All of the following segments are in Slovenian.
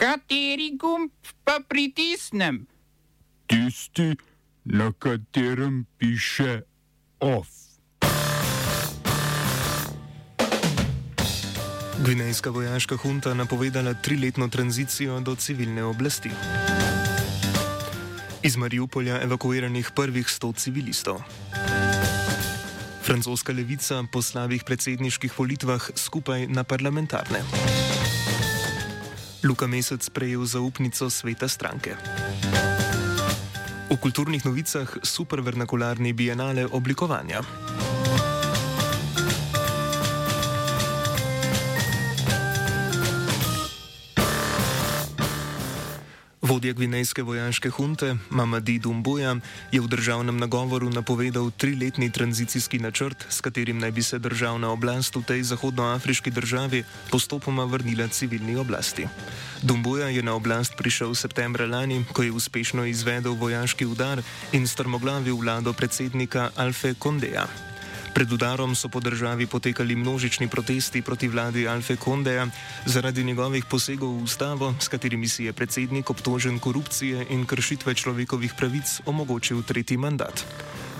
Kateri gumb pa pritisnem? Tisti, na katerem piše OF. Gvinejska vojaška hunta napovedala triletno tranzicijo do civilne oblasti. Iz Mariupolja evakuiranih prvih 100 civilistov. Francoska levica po slabih predsedniških volitvah skupaj na parlamentarne. Luka Mesec prejel zaupnico sveta stranke. V kulturnih novicah supervernakularni bienale oblikovanja. Vodja gvinejske vojaške hunte Mamadi Dumbuja je v državnem nagovoru napovedal triletni tranzicijski načrt, s katerim naj bi se državna oblast v tej zahodnoafriški državi postopoma vrnila civilni oblasti. Dumbuja je na oblast prišel septembra lani, ko je uspešno izvedel vojaški udar in strmoglavil vlado predsednika Alfe Kondeja. Pred udarom so po državi potekali množični protesti proti vladi Alfe Kondeja zaradi njegovih posegov v ustavo, s katerimi si je predsednik obtožen korupcije in kršitve človekovih pravic omogočil tretji mandat.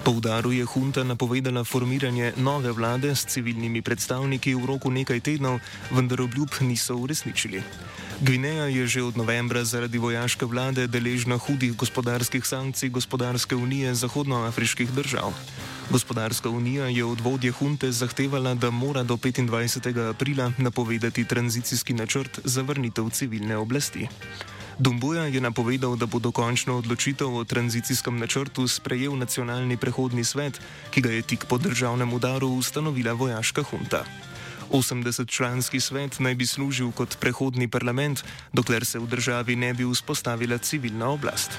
Po udaru je hunta napovedala formiranje nove vlade s civilnimi predstavniki v roku nekaj tednov, vendar obljub niso uresničili. Gvineja je že od novembra zaradi vojaške vlade deležna hudih gospodarskih sankcij Gospodarske unije zahodnoafriških držav. Gospodarska unija je od vodje hunte zahtevala, da mora do 25. aprila napovedati tranzicijski načrt za vrnitev civilne oblasti. Dumbuja je napovedal, da bo dokončno odločitev o tranzicijskem načrtu sprejel nacionalni prehodni svet, ki ga je tik po državnem udaru ustanovila vojaška hunta. 80-članski svet naj bi služil kot prehodni parlament, dokler se v državi ne bi vzpostavila civilna oblast.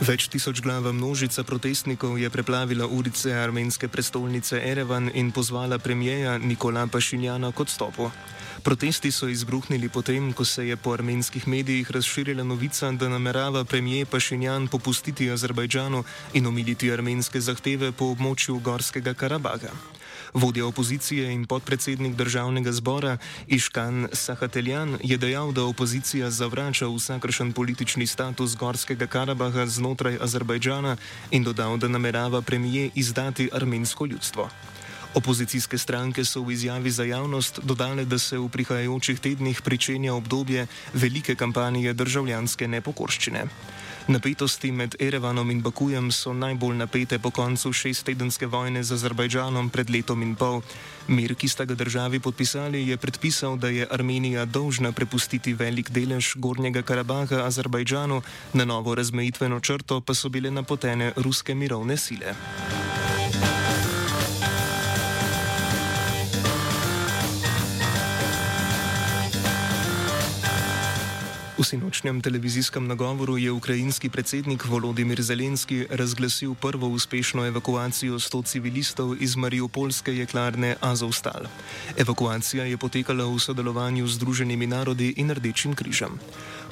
Več tisoč glava množica protestnikov je preplavila ulice armenske prestolnice Erevan in pozvala premijeja Nikola Pašinjana k odstopu. Protesti so izbruhnili potem, ko se je po armenskih medijih razširila novica, da namerava premijer Pašinjan popustiti Azerbajdžanu in omiliti armenske zahteve po območju Gorskega Karabaga. Vodja opozicije in podpredsednik državnega zbora Iškan Sahateljan je dejal, da opozicija zavrača vsakršen politični status Gorskega Karabaha znotraj Azerbajdžana in dodal, da namerava premije izdati armensko ljudstvo. Opozicijske stranke so v izjavi za javnost dodale, da se v prihajajočih tednih pričenja obdobje velike kampanje državljanske nepokorščine. Napetosti med Erevanom in Bakujem so najbolj napete po koncu šesttedenske vojne z Azerbajdžanom pred letom in pol. Mir, ki sta ga državi podpisali, je predpisal, da je Armenija dolžna prepustiti velik delež Gornjega Karabaha Azerbajdžanu, na novo razmejitveno črto pa so bile napotene ruske mirovne sile. V sinočnjem televizijskem nagovoru je ukrajinski predsednik Volodimir Zelenski razglasil prvo uspešno evakuacijo 100 civilistov iz Mariupolske jeklarne Azovstal. Evakuacija je potekala v sodelovanju z Združenimi narodi in Rdečim križem.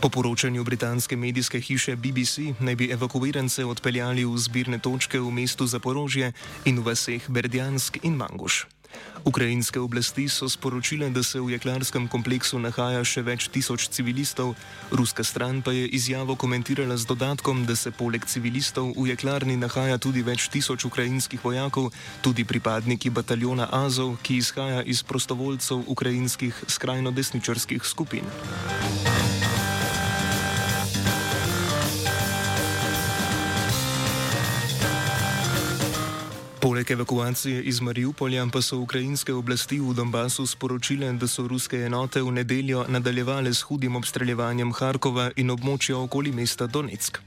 Po poročanju britanske medijske hiše BBC naj bi evakuirance odpeljali v zbirne točke v mestu Zaporožje in v vaseh Berdjansk in Manguš. Ukrajinske oblasti so sporočile, da se v jeklarskem kompleksu nahaja še več tisoč civilistov, ruska stran pa je izjavo komentirala z dodatkom, da se poleg civilistov v jeklarni nahaja tudi več tisoč ukrajinskih vojakov, tudi pripadniki bataljona Azov, ki izhaja iz prostovoljcev ukrajinskih skrajno desničarskih skupin. Poleg evakuacije iz Mariupolja pa so ukrajinske oblasti v Donbasu sporočile, da so ruske enote v nedeljo nadaljevale s hudim obstreljevanjem Harkova in območja okoli mesta Donetsk.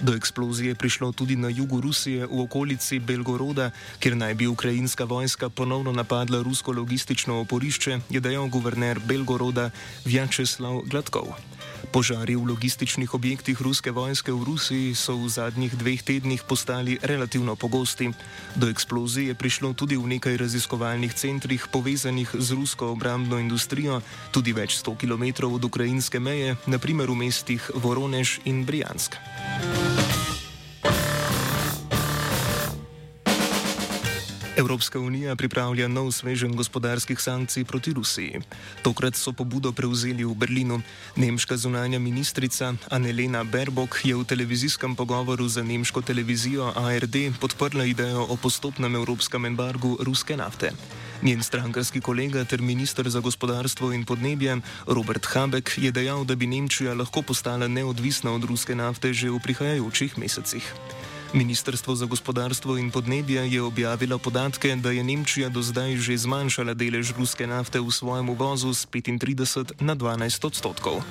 Do eksplozije je prišlo tudi na jugu Rusije v okolici Belgoroda, kjer naj bi ukrajinska vojska ponovno napadla rusko logistično oporišče, je dejal guverner Belgoroda Vjačeslav Gladkov. Požari v logističnih objektih ruske vojske v Rusiji so v zadnjih dveh tednih postali relativno pogosti. Do eksplozije je prišlo tudi v nekaj raziskovalnih centrih povezanih z rusko obrambno industrijo, tudi več sto km od ukrajinske meje, naprimer v mestih Voronež in Brijansk. Evropska unija pripravlja nov svežen gospodarskih sankcij proti Rusiji. Tokrat so pobudo prevzeli v Berlinu. Nemška zunanja ministrica Annelena Baerbock je v televizijskem pogovoru za nemško televizijo ARD podprla idejo o postopnem evropskem embargu ruske nafte. Njen strankarski kolega ter minister za gospodarstvo in podnebje Robert Habeck je dejal, da bi Nemčija lahko postala neodvisna od ruske nafte že v prihajajočih mesecih. Ministrstvo za gospodarstvo in podnebje je objavilo podatke, da je Nemčija do zdaj že zmanjšala delež ruske nafte v svojem uvozu z 35 na 12 odstotkov.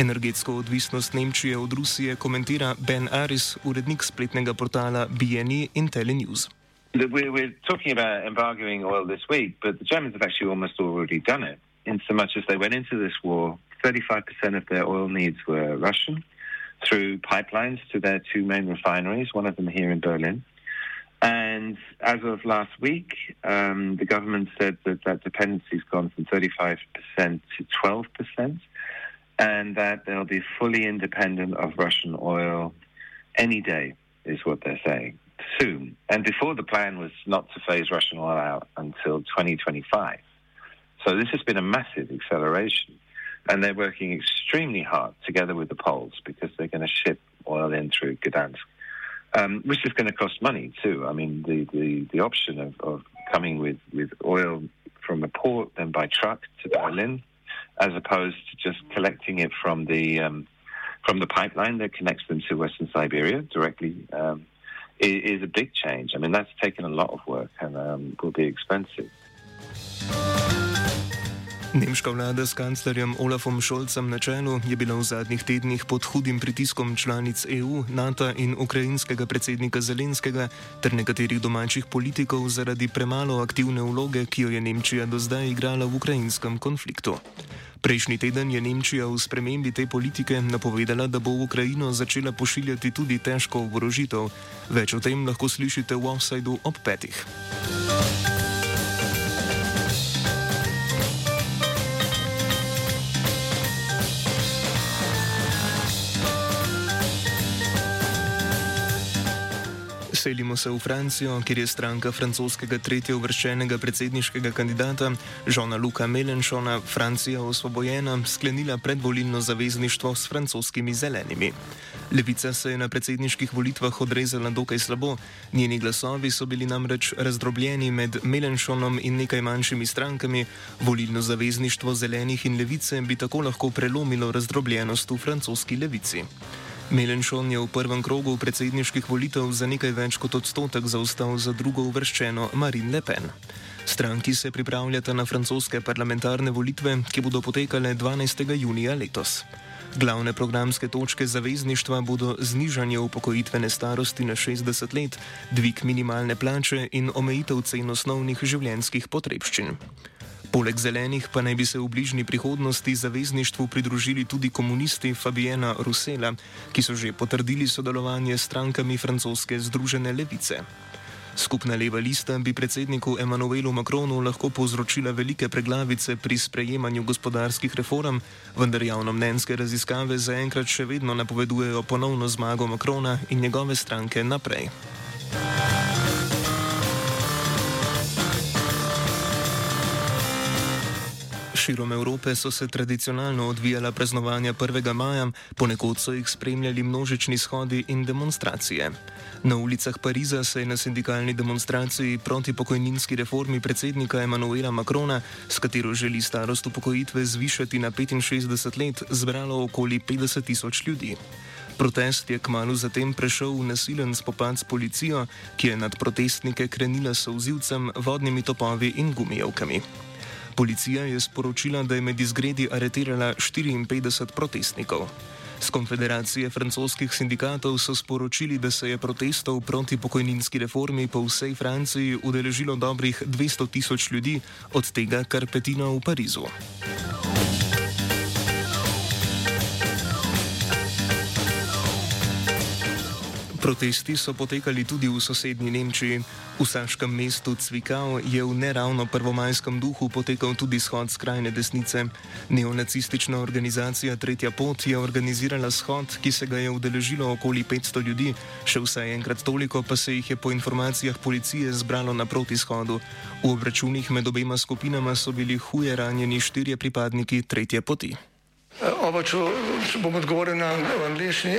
Energetsko odvisnost Nemčije od Rusije komentira Ben Aris, urednik spletnega portala BNE in Telenews. We're talking about embargoing oil this week, but the Germans have actually almost already done it. In so much as they went into this war, 35% of their oil needs were Russian. Through pipelines to their two main refineries, one of them here in Berlin. And as of last week, um, the government said that that dependency has gone from 35% to 12%, and that they'll be fully independent of Russian oil any day, is what they're saying, soon. And before, the plan was not to phase Russian oil out until 2025. So this has been a massive acceleration and they're working extremely hard together with the Poles because they're going to ship oil in through Gdansk, um, which is going to cost money too. I mean, the, the, the option of, of coming with, with oil from a port, then by truck to Berlin, as opposed to just collecting it from the um, from the pipeline that connects them to Western Siberia directly, um, is, is, a big change. I mean, that's taken a lot of work and um, will be expensive. Nemška vlada s kanclerjem Olafom Šolcem na čelu je bila v zadnjih tednih pod hudim pritiskom članic EU, NATO in ukrajinskega predsednika Zelenskega ter nekaterih domačih politikov zaradi premalo aktivne vloge, ki jo je Nemčija do zdaj igrala v ukrajinskem konfliktu. Prejšnji teden je Nemčija v spremembi te politike napovedala, da bo v Ukrajino začela pošiljati tudi težko oborožitev. Več o tem lahko slišite v offsajdu ob petih. Selimo se v Francijo, kjer je stranka francoskega tretje uvrščenega predsedniškega kandidata Žona Luka Melenšona Francija osvobojena sklenila predvolilno zavezništvo s francoskimi zelenimi. Levica se je na predsedniških volitvah odrezala dokaj slabo, njeni glasovi so bili namreč razdrobljeni med Melenšonom in nekaj manjšimi strankami, volilno zavezništvo zelenih in levice bi tako lahko prelomilo razdrobljenost v francoski levici. Melenšon je v prvem krogu predsedniških volitev za nekaj več kot odstotek zaostal za drugo uvrščeno Marine Le Pen. Stranki se pripravljata na francoske parlamentarne volitve, ki bodo potekale 12. junija letos. Glavne programske točke zavezništva bodo znižanje upokojitvene starosti na 60 let, dvig minimalne plače in omejitev cen osnovnih življenjskih potrebščin. Poleg zelenih pa naj bi se v bližnji prihodnosti zavezništvu pridružili tudi komunisti Fabiena Rusela, ki so že potrdili sodelovanje s strankami francoske Združene levice. Skupna leva lista bi predsedniku Emanuelu Macronu lahko povzročila velike preglavice pri sprejemanju gospodarskih reform, vendar javnomnenjske raziskave zaenkrat še vedno napovedujejo ponovno zmago Macrona in njegove stranke naprej. Širom Evrope so se tradicionalno odvijala praznovanja 1. maja, ponekod so jih spremljali množični shodi in demonstracije. Na ulicah Pariza se je na sindikalni demonstraciji proti pokojninski reformi predsednika Emanuela Macrona, s katero želi starost upokojitve zvišati na 65 let, zbralo okoli 50 tisoč ljudi. Protest je kmalo zatem prešel v nasilen spopad s policijo, ki je nad protestnike krenila s vzivcem, vodnimi topovi in gumijevkami. Policija je sporočila, da je med izgredi aretirala 54 protestnikov. Z konfederacije francoskih sindikatov so sporočili, da se je protestov proti pokojninski reformi po vsej Franciji udeležilo dobrih 200 tisoč ljudi, od tega kar petina v Parizu. Protesti so potekali tudi v sosednji Nemčiji. V saškem mestu Cvikao je v neravno prvomajskem duhu potekal tudi shod skrajne desnice. Neonacistična organizacija Tretja pot je organizirala shod, ki se ga je udeležilo okoli 500 ljudi, še vsaj enkrat toliko pa se jih je po informacijah policije zbralo na protishodu. V obračunih med obema skupinama so bili huje ranjeni štirje pripadniki Tretje poti. Oba, če bom odgovoril na angliški.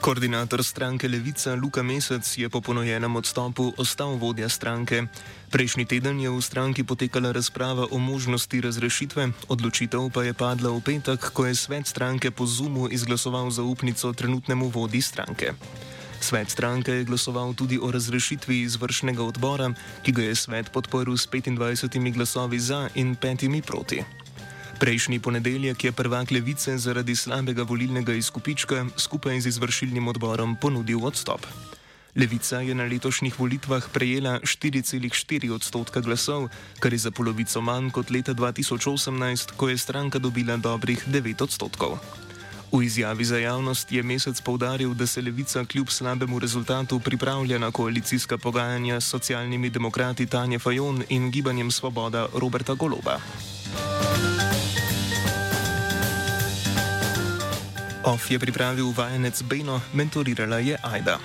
Koordinator stranke Levica Luka Mesec je po ponojenem odstopu ostal vodja stranke. Prejšnji teden je v stranki potekala razprava o možnosti razrešitve, odločitev pa je padla v petek, ko je svet stranke po Zumu izglasoval zaupnico trenutnemu vodji stranke. Svet stranke je glasoval tudi o razrešitvi izvršnega odbora, ki ga je svet podporil s 25 glasovi za in petimi proti. Prejšnji ponedeljek je prvak levice zaradi slabega volilnega izkupička skupaj z izvršilnim odborom ponudil odstop. Levica je na letošnjih volitvah prejela 4,4 odstotka glasov, kar je za polovico manj kot leta 2018, ko je stranka dobila dobrih 9 odstotkov. V izjavi za javnost je mesec povdaril, da se levica kljub slabemu rezultatu pripravlja na koalicijska pogajanja s socialnimi demokrati Tanja Fajon in gibanjem Svoboda Roberta Goloba. OF je pripravil vajenec Beno, mentorirala je Aida.